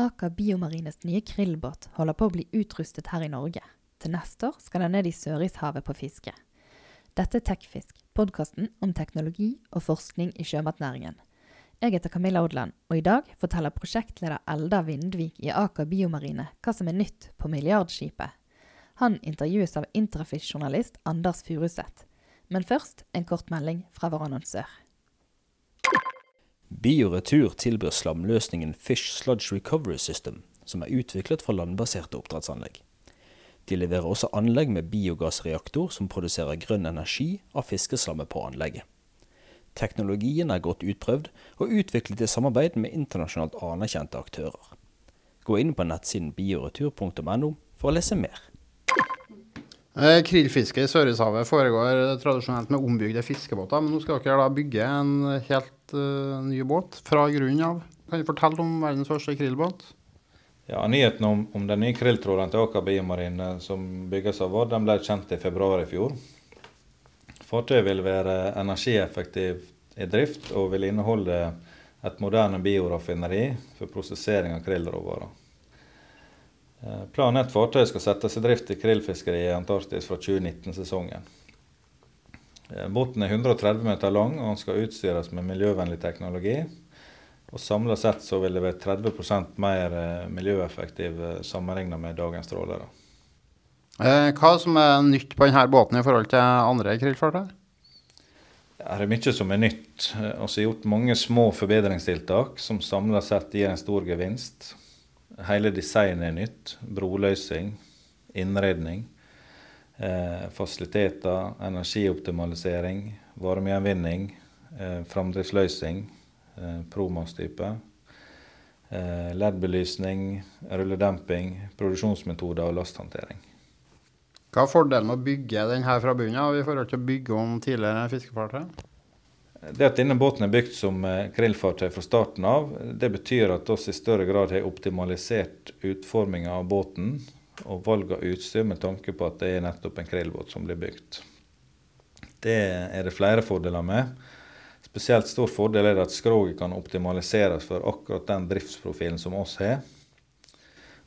Aker Biomarines nye krillbåt holder på å bli utrustet her i Norge. Til neste år skal den ned i Sørishavet på fiske. Dette er Tekfisk, podkasten om teknologi og forskning i sjømatnæringen. Jeg heter Camilla Odland, og i dag forteller prosjektleder Elda Vindvik i Aker Biomarine hva som er nytt på Milliardskipet. Han intervjues av Intrafish-journalist Anders Furuseth. Men først en kort melding fra vår annonsør. Bioretur tilbyr slamløsningen Fish Sludge Recovery System, som er utviklet fra landbaserte oppdrettsanlegg. De leverer også anlegg med biogassreaktor som produserer grønn energi av fiskeslammet på anlegget. Teknologien er godt utprøvd og utviklet i samarbeid med internasjonalt anerkjente aktører. Gå inn på nettsiden bioretur.no for å lese mer. Eh, Krillfiske i Sørishavet foregår tradisjonelt med ombygde fiskebåter, men nå skal dere da bygge en helt uh, ny båt fra grunnen av. Kan du fortelle om verdens første krillbåt? Ja, Nyheten om, om den nye krilltråleren til Aker Biomarine som bygges av Vard, den ble kjent i februar i fjor. Fartøyet vil være energieffektivt i drift og vil inneholde et moderne bioraffineri for prosessering av krillråvarer. Eh, planen er at fartøyet skal settes i drift i krillfiskeriet i Antarktis fra 2019-sesongen. Eh, båten er 130 meter lang og den skal utstyres med miljøvennlig teknologi. Og Samla sett så vil det være 30% mer eh, miljøeffektiv sammenlignet med dagens trålere. Hva som er nytt på denne båten i forhold til andre krillfartøy? Det er mye som er nytt. Vi har gjort mange små forbedringstiltak som samla sett gir en stor gevinst. Hele designet er nytt. Broløsing, innredning, eh, fasiliteter, energioptimalisering, varmegjenvinning, eh, framdriftsløsning, eh, Promas-type. Eh, LED-belysning, rulledemping, produksjonsmetoder og lasthåndtering. Hva er fordelen med å bygge den her fra bunnen av i forhold til å bygge om tidligere fiskefartøy? Det at denne båten er bygd som eh, krillfartøy fra starten av, det betyr at vi i større grad har optimalisert utforminga av båten og valg av utstyr med tanke på at det er nettopp en krillbåt som blir bygd. Det er det flere fordeler med. Spesielt stor fordel er det at skroget kan optimaliseres for akkurat den driftsprofilen som oss har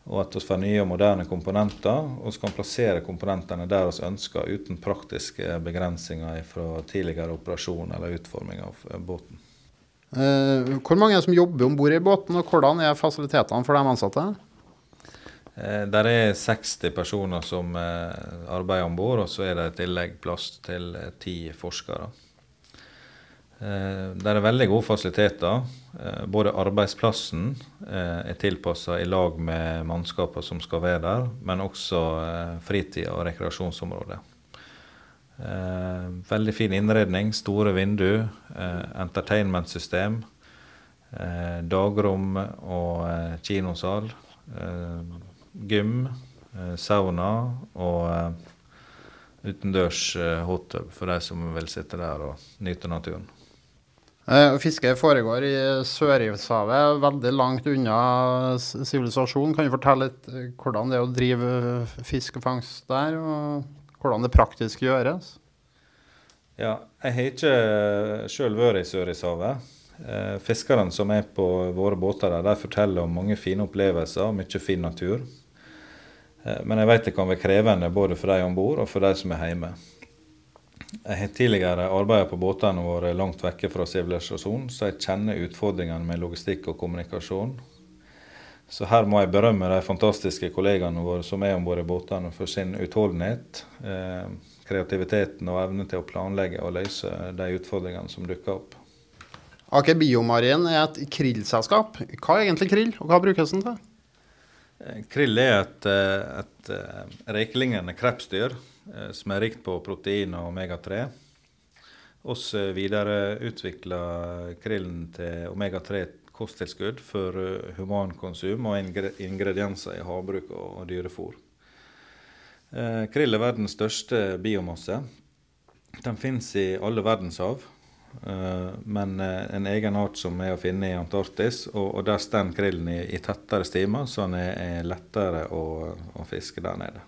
og at vi får nye og moderne komponenter. Og vi kan plassere komponentene der vi ønsker, uten praktiske begrensninger fra tidligere operasjon eller utforming av eh, båten. Eh, hvor mange er det som jobber om bord i båten, og hvordan er fasilitetene for de ansatte? Eh, der er 60 personer som eh, arbeider om bord, og så er det i tillegg plass til eh, ti forskere. Eh, det er veldig gode fasiliteter. Eh, både arbeidsplassen eh, er tilpassa i lag med mannskapene som skal være der, men også fritid- og rekreasjonsområdet. Veldig fin innredning, store vinduer, entertainmentsystem, dagrom og kinosal. Gym, sauna og utendørs hottub for de som vil sitte der og nyte naturen. Fisket foregår i Sørishavet, veldig langt unna sivilisasjonen. Kan du fortelle litt hvordan det er å drive fiskefangst der, og hvordan det praktisk gjøres? Ja, jeg har ikke sjøl vært i Sørishavet. Fiskerne som er på våre båter der, de forteller om mange fine opplevelser og mye fin natur. Men jeg vet det kan være krevende både for de om bord og for de som er hjemme. Jeg har tidligere arbeidet på båtene våre langt vekke fra sivilisasjon, så jeg kjenner utfordringene med logistikk og kommunikasjon. Så her må jeg berømme de fantastiske kollegaene våre som er om bord i båtene for sin utholdenhet, eh, kreativiteten og evne til å planlegge og løse de utfordringene som dukker opp. Aker Biomarin er et krillselskap. Hva er egentlig krill, og hva brukes den til? Eh, krill er et, eh, et, et eh, krepsdyr som er rikt på protein og omega-3. Oss videreutvikla krillen til omega-3 kosttilskudd for humankonsum og ingredienser i havbruk og dyrefôr. Krill er verdens største biomasse. Den fins i alle verdenshav. Men en egen art som er å finne i Antarktis, og, der står krillen i, i tettere stimer, så den er, er lettere å, å fiske der nede.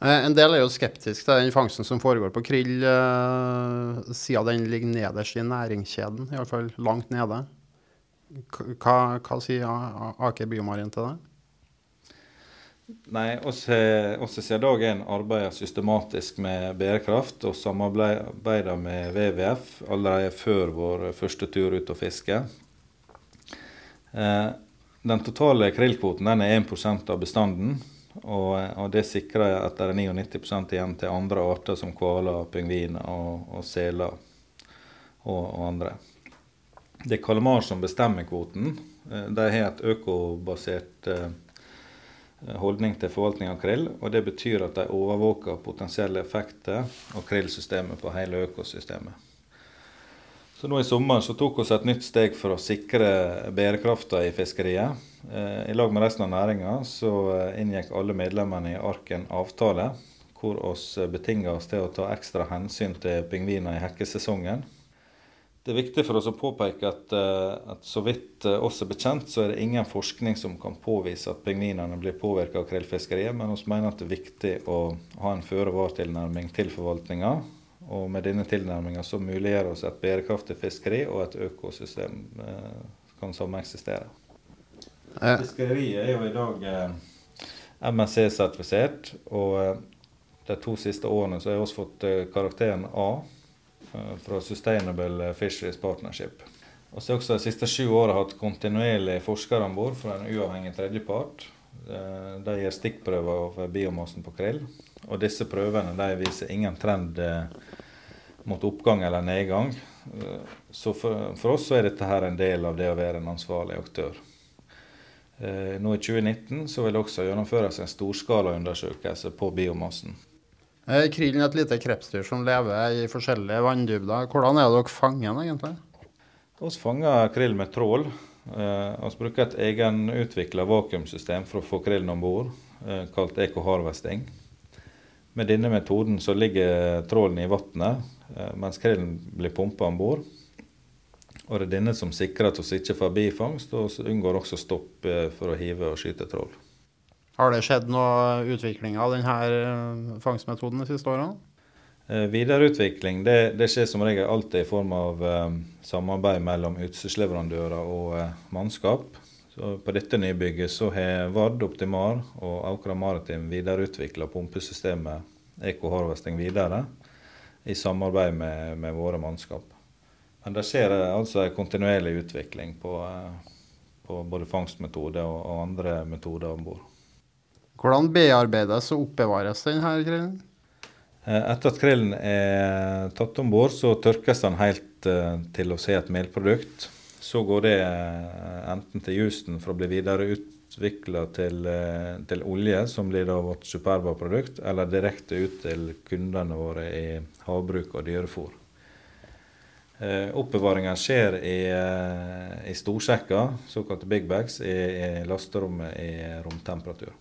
Eh, en del er jo skeptisk til den fangsten som foregår på krill, eh, siden den ligger nederst i næringskjeden, iallfall langt nede. Hva, hva sier Aker Biomarin til det? Nei, oss ser oss har siden dag én arbeidet systematisk med bærekraft og samarbeider med WWF allerede før vår første tur ut og fiske. Eh, den totale krillkvoten er 1 av bestanden, og, og det sikrer at det er 99% igjen til andre arter som hvaler, pingviner og, og seler og, og andre. Det er Kalmar som bestemmer kvoten. Eh, De har et økobasert eh, holdning til forvaltning av krill. og Det betyr at de overvåker potensielle effekter av krillsystemet på hele økosystemet. Så nå I sommer så tok vi et nytt steg for å sikre bærekrafta i fiskeriet. Eh, I lag med resten av næringa så eh, inngikk alle medlemmene i Arken avtale hvor oss betinga oss til å ta ekstra hensyn til pingviner i hekkesesongen. Det er viktig for oss å påpeke at, eh, at så vidt eh, oss er bekjent, så er det ingen forskning som kan påvise at pingvinene blir påvirka av krillfiskeriet, men vi mener at det er viktig å ha en føre-var-tilnærming til forvaltninga. Og med denne tilnærminga så muliggjør oss et bærekraftig fiskeri og et økosystem eh, kan sameksistere. Eh, Fiskeriet er jo i dag eh, MSC-sertifisert, og eh, de to siste årene så har vi fått karakteren A fra Sustainable Fisheries Partnership. Så har også de siste sju åra hatt kontinuerlig forskere om bord fra en uavhengig tredjepart. Eh, De gir stikkprøver av biomassen på krill. Og disse prøvene de viser ingen trend eh, mot oppgang eller nedgang. Eh, Så for, for oss så er dette her en del av det å være en ansvarlig aktør. Eh, Nå i 2019 så vil det også gjennomføres en storskalaundersøkelse på biomassen. Eh, Krillen er et lite krepsdyr som lever i forskjellige vanndybder. Hvordan er dere fanger den egentlig? Vi fanger krill med trål. Eh, Vi bruker et egenutvikla vakuumsystem for å få krillen om bord, eh, kalt eco-harvesting. Med denne metoden så ligger trålen i vannet eh, mens krillen blir pumpa om bord. Og det er denne som sikrer at vi ikke får bifangst, og vi unngår også stopp eh, for å hive og skyte trål. Har det skjedd noe utvikling av denne fangstmetoden de siste årene? Eh, Videreutvikling det, det skjer som regel alltid i form av eh, samarbeid mellom utstyrsleverandører og eh, mannskap. Så på dette nybygget så har Vard Optimar og Aukra Maritim videreutvikla pumpesystemet Eco Harvesting videre i samarbeid med, med våre mannskap. Men det skjer eh, altså en kontinuerlig utvikling på, eh, på både fangstmetode og, og andre metoder om bord. Hvordan bearbeides og oppbevares denne krillen? Eh, Etter at krillen er tatt om bord, så tørkes den helt eh, til å se et melprodukt. Så går det eh, enten til jusen for å bli videreutvikla til, til olje, som blir da vårt superba-produkt, eller direkte ut til kundene våre i havbruk og dyrefôr. Oppbevaringen skjer i, i storsekker, såkalte big bags, i, i lasterommet i romtemperatur.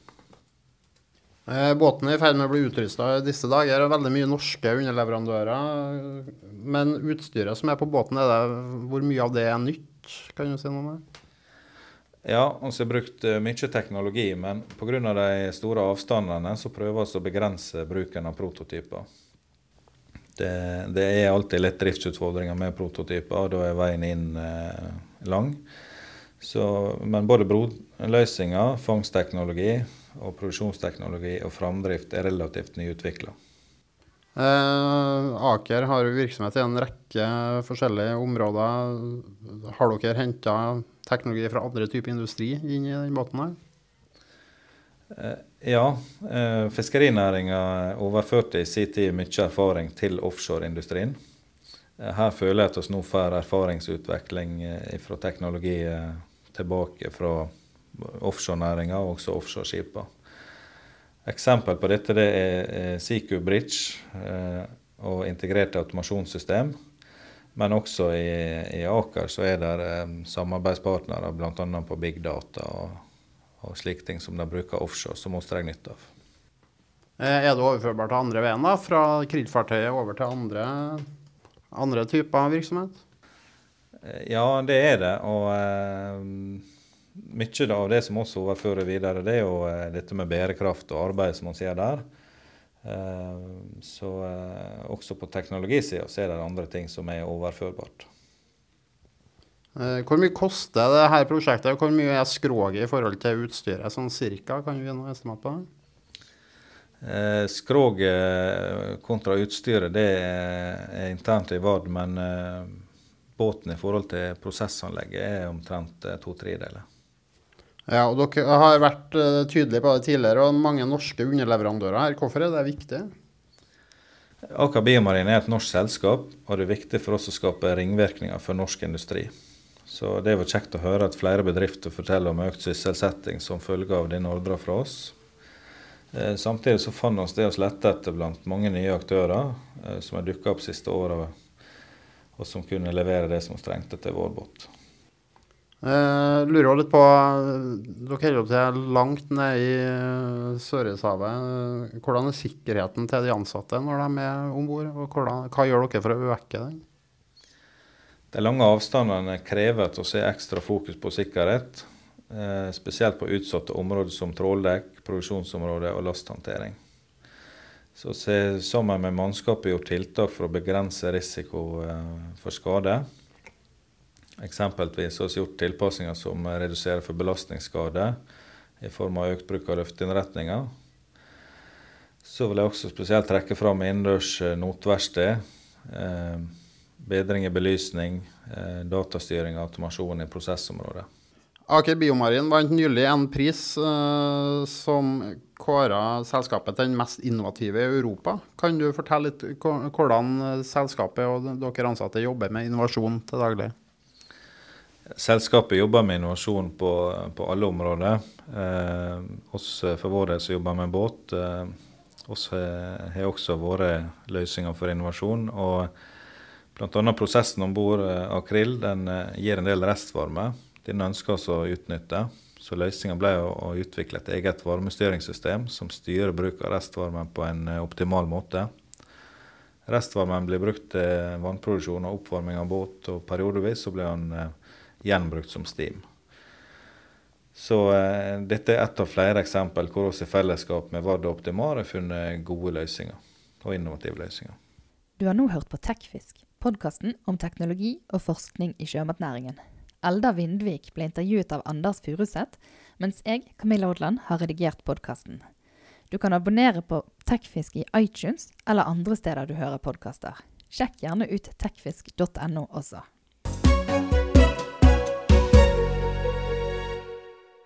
Eh, Båten er i ferd med å bli utrusta i disse dager. og Veldig mye norske underleverandører. Men utstyret som er på båten, er det, hvor mye av det er nytt? Kan du si noe om det? Ja, vi har brukt eh, mye teknologi, men pga. de store avstandene så prøver vi å begrense bruken av prototyper. Det, det er alltid litt driftsutfordringer med prototyper, og da er veien inn eh, lang. Så, men både broløsninger, fangstteknologi og produksjonsteknologi og framdrift er relativt nyutvikla. Eh, Aker har jo virksomhet i en rekke forskjellige områder. Har dere henta teknologi fra andre typer industri inn i den båten her? Eh, Ja, eh, fiskerinæringa overførte i sin tid mye erfaring til offshoreindustrien. Eh, Her føler jeg at vi nå får erfaringsutvikling eh, fra teknologi eh, tilbake fra offshorenæringa og også offshoreskipa. Eksempel på dette det er Siku Bridge eh, og integrerte automasjonssystem. Men også i, i Aker så er det eh, samarbeidspartnere bl.a. på big data og, og slike ting som de bruker offshore, som vi drar nytte av. Eh, er det overførbart til andre veien, da? Fra krigsfartøyet over til andre, andre typer virksomhet? Eh, Ja, det er det. Og uh, mye av det som også overfører videre, det er jo uh, dette med bærekraft og arbeid som man ser der. Så også på teknologisida så er det andre ting som er overførbart. Hvor mye koster det her prosjektet, og hvor mye er skroget i forhold til utstyret? Sånn cirka, kan vi noe estimat på det? Eh, Skroget kontra utstyret det er er internt i Vard, men eh, båten i forhold til prosessanlegget er omtrent eh, to tredeler. Ja, og Dere har vært eh, tydelige på det tidligere, og mange norske underleverandører her. Hvorfor er det viktig? Aker Biomarin er et norsk selskap, og det er viktig for oss å skape ringvirkninger for norsk industri. Så det var kjekt å høre at flere bedrifter forteller om økt sysselsetting som følge av denne ordra fra oss. Eh, Samtidig så fant oss det oss lette etter blant mange nye aktører som har dukka opp siste åra, og som kunne levere det som vi trengte til vår båt. Eh, lurer litt på eh, Dere holder til langt ned i eh, Sørishavet. Eh, Hvordan er sikkerheten til de ansatte når de er om bord? Hva gjør dere for å vekke den? De lange avstandene krever at vi har ekstra fokus på sikkerhet. Eh, spesielt på utsatte områder som tråldekk, produksjonsområder og lasthåndtering. Så sammen med mannskapet gjort tiltak for å begrense risiko eh, for skade. Eksempelvis har vi gjort tilpasninger som reduserer for belastningsskade i form av økt bruk av løfteinnretninger. Så vil jeg også spesielt trekke fram innendørs eh, notverksted. Eh, bedring i belysning, datastyring og automasjon i prosessområdet. Aker Biomarin vant nylig en pris eh, som kåra selskapet til den mest innovative i Europa. Kan du fortelle litt hvordan eh, selskapet og dere ansatte jobber med innovasjon til daglig? Selskapet jobber med innovasjon på, på alle områder. Eh, oss eh, for vår del som jobber med båt, eh, oss har har også våre løsninger for innovasjon. og Bl.a. prosessen om bord eh, akrill den eh, gir en del restvarme. Den ønsker vi å utnytte. Så løsninga ble å, utvikle et eget varmestyringssystem som styrer bruk av restvarmen på en eh, optimal måte. Restvarmen blir brukt til vannproduksjon og oppvarming av båt, og periodevis så blir den eh, gjenbrukt som steam. Så eh, dette er ett av flere eksempel hvor vi i fellesskap med Vard og Optimar har funnet gode løsninger og innovative løsninger. Du har nå hørt på Tekfisk, podkasten om teknologi og forskning i sjømatnæringen. Eldar Vindvik ble intervjuet av Anders Furuseth, mens jeg, Camilla Odland, har redigert podkasten. Du kan abonnere på Tekfisk i iTunes eller andre steder du hører podkaster. Sjekk gjerne ut tekfisk.no også.